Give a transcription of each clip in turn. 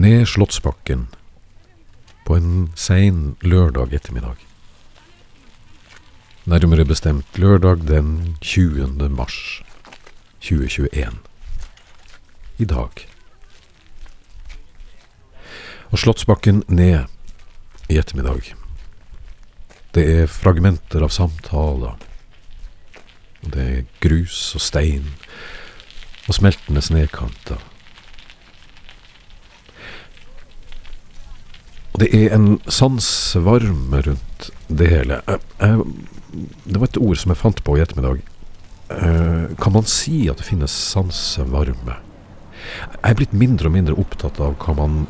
ned Slottsbakken på en sein lørdag ettermiddag. Nærmere bestemt lørdag den 20. mars 2021. I dag. Og Slottsbakken ned i ettermiddag. Det er fragmenter av samtaler. Og det er grus og stein og smeltende snøkanter. Og det er en sansvarme rundt det hele. Jeg, jeg, det var et ord som jeg fant på i ettermiddag. Uh, kan man si at det finnes sansevarme? Jeg er blitt mindre og mindre opptatt av hva man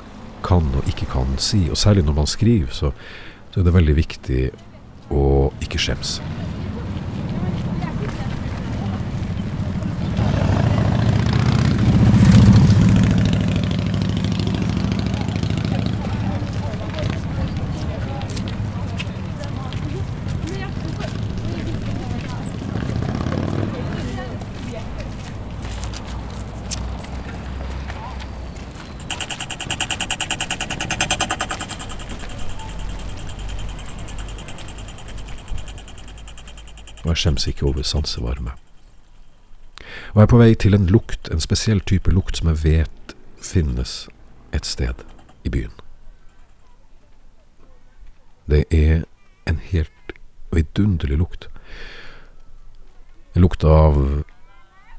kan og ikke kan si, og særlig når man skriver, så, så er det veldig viktig å ikke skjemmes. Og jeg skjemmes ikke over sansevarme. Og jeg er på vei til en lukt, en spesiell type lukt som jeg vet finnes et sted i byen. Det er en helt vidunderlig lukt. En lukt av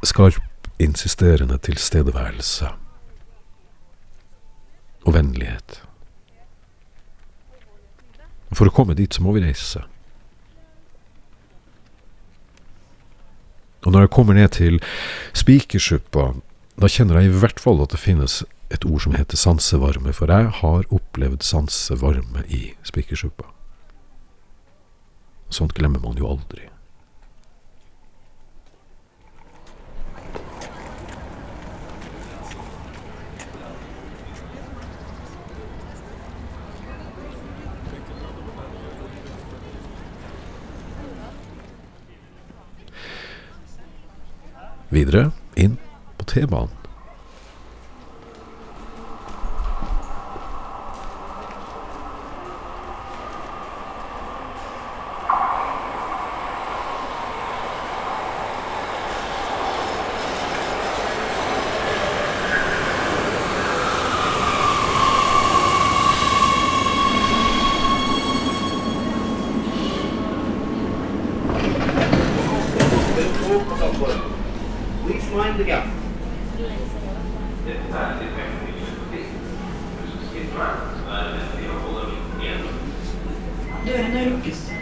skarp, insisterende tilstedeværelse og vennlighet. For å komme dit så må vi reise. Og når jeg kommer ned til Spikersuppa, da kjenner jeg i hvert fall at det finnes et ord som heter sansevarme, for jeg har opplevd sansevarme i Spikersuppa. Sånt glemmer man jo aldri. Videre inn på T-banen. Please mind the gap. Dørene lukkes.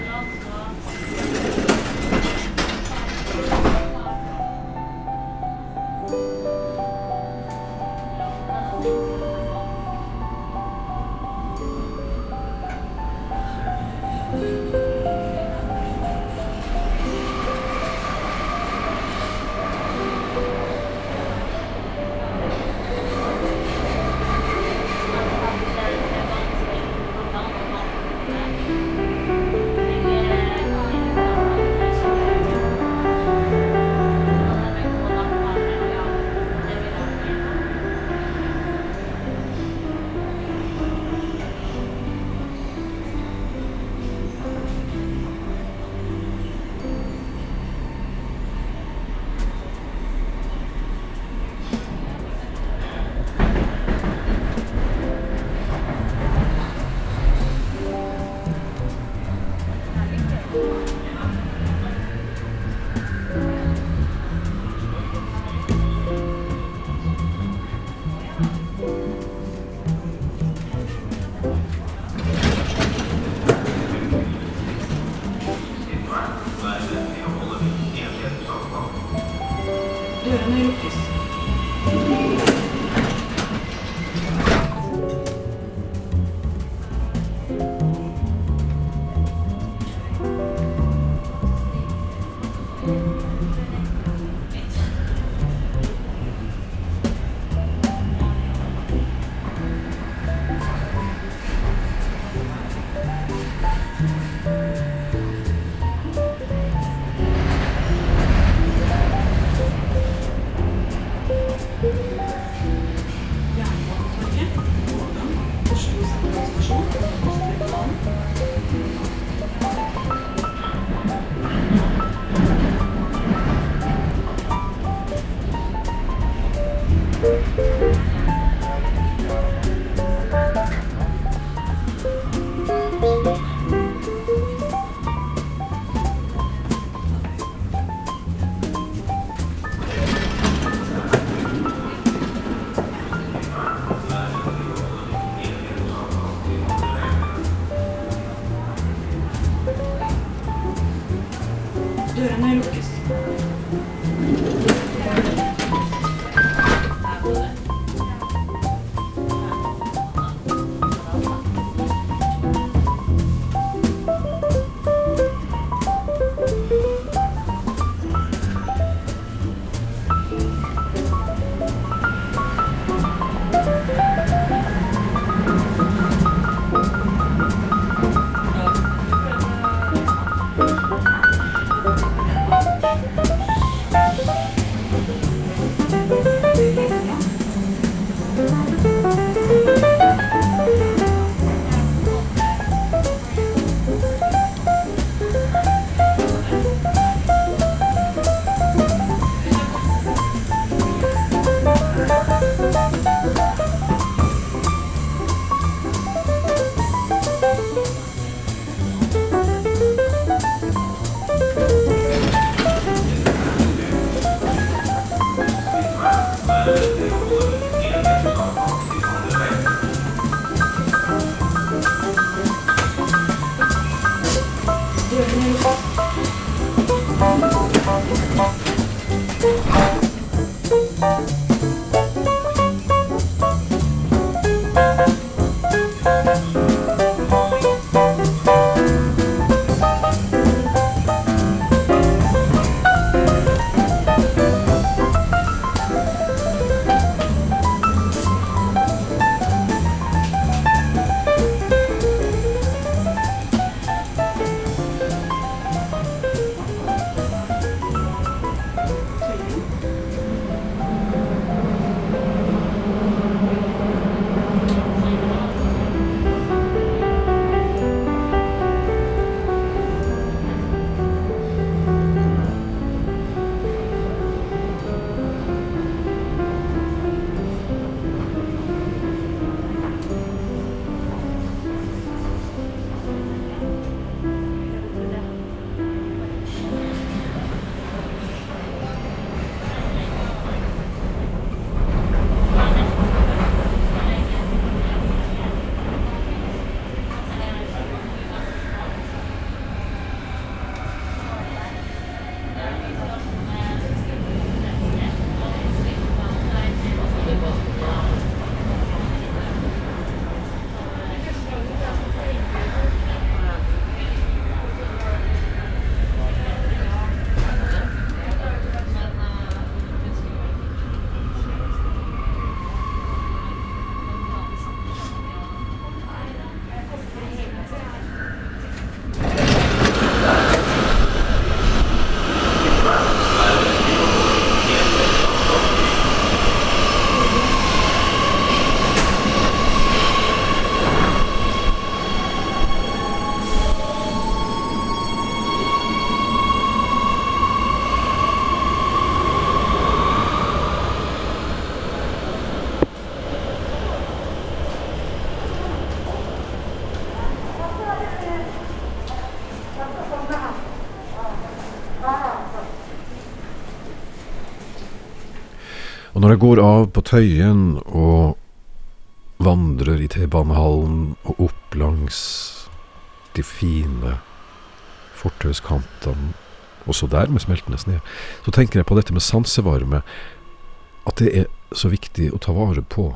До Іриною Рюкіс. Og når jeg går av på Tøyen og vandrer i T-banehallen og opp langs de fine fortauskantene, også der med smeltende sne, så tenker jeg på dette med sansevarme, at det er så viktig å ta vare på.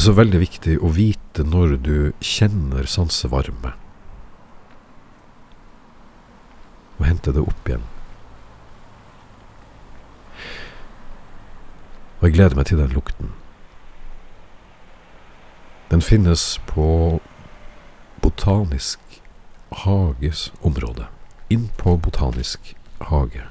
Det er så veldig viktig å vite når du kjenner sansevarme. Og hente det opp igjen. Og jeg gleder meg til den lukten. Den finnes på Botanisk hages område. Inn på Botanisk hage.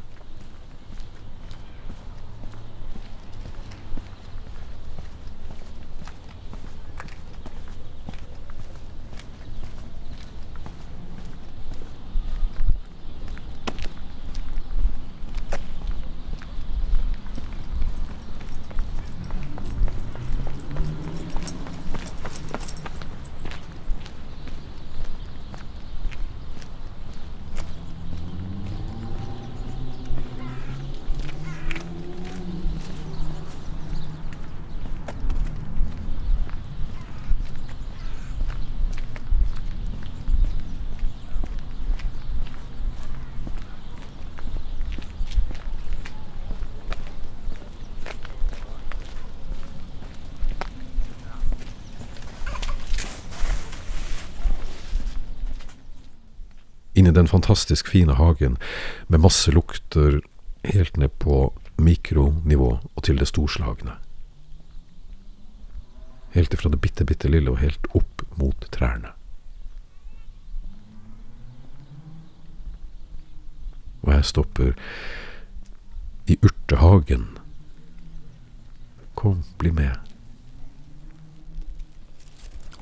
Inni den fantastisk fine hagen med masse lukter helt ned på mikronivå og til det storslagne. Helt ifra det bitte, bitte lille og helt opp mot trærne. Og jeg stopper i urtehagen. Kom, bli med.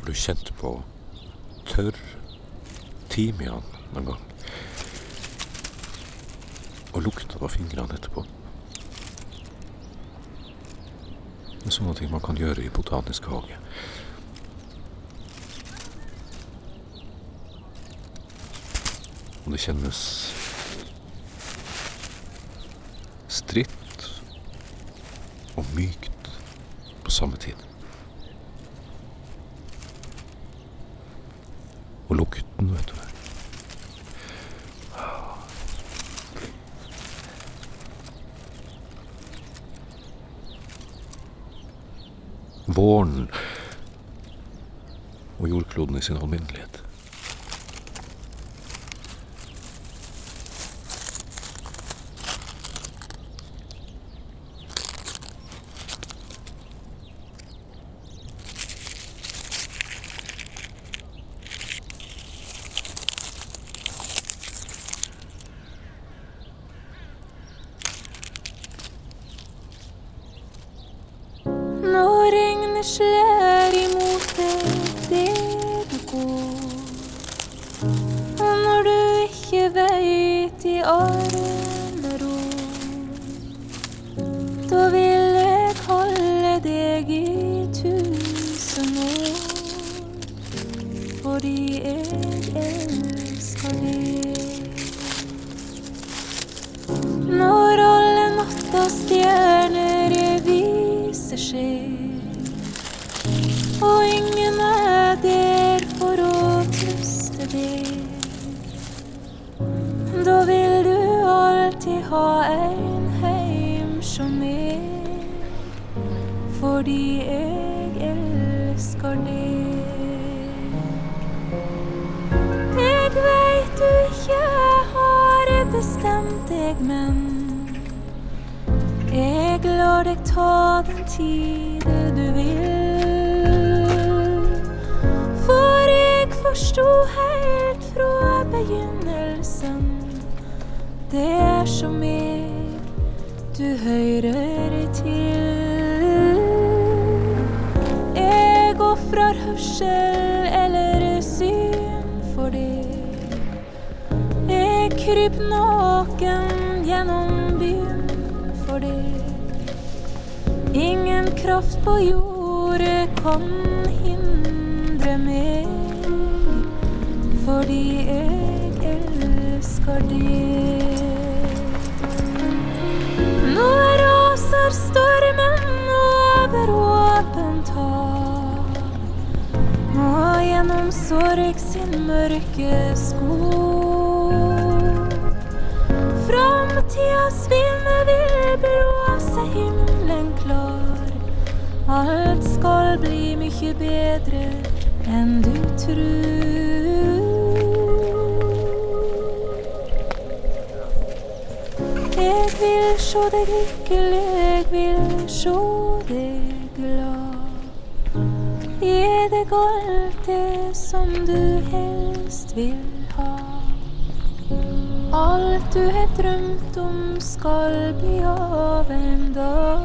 Du kjente på tørr timian noen gang? Og lukta på fingrene etterpå? Det er sånne ting man kan gjøre i botanisk hage. Og det kjennes stritt og mykt på samme tid. Og lukten, vet du. Våren og jordkloden i sin alminnelighet. Slår imot deg du går. Og når du ikke veit i armero. Trøste da vil du alltid ha en heim som meg, fordi jeg elsker deg. Jeg veit du ikke har bestemt deg, men jeg lar deg ta den tida du vil. Forsto helt fra begynnelsen, det er så mye du hører til. Jeg ofrer hørsel eller syn for deg. Jeg kryper naken gjennom byen for deg. Ingen kraft på jordet kan hindre meg, fordi jeg elsker deg. Nå raser stormen over åpent hav, og gjennom sorg sin mørke skog. Framtidas vind vil blåse himmelen klar. Alt skal bli mye bedre enn du tror. Sjå deg lykkelig, jeg vil sjå deg glad. Gi deg alt det som du helst vil ha. Alt du har drømt om skal bli av en dag.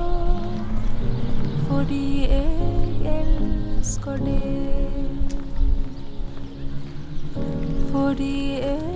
Fordi jeg elsker deg. Fordi jeg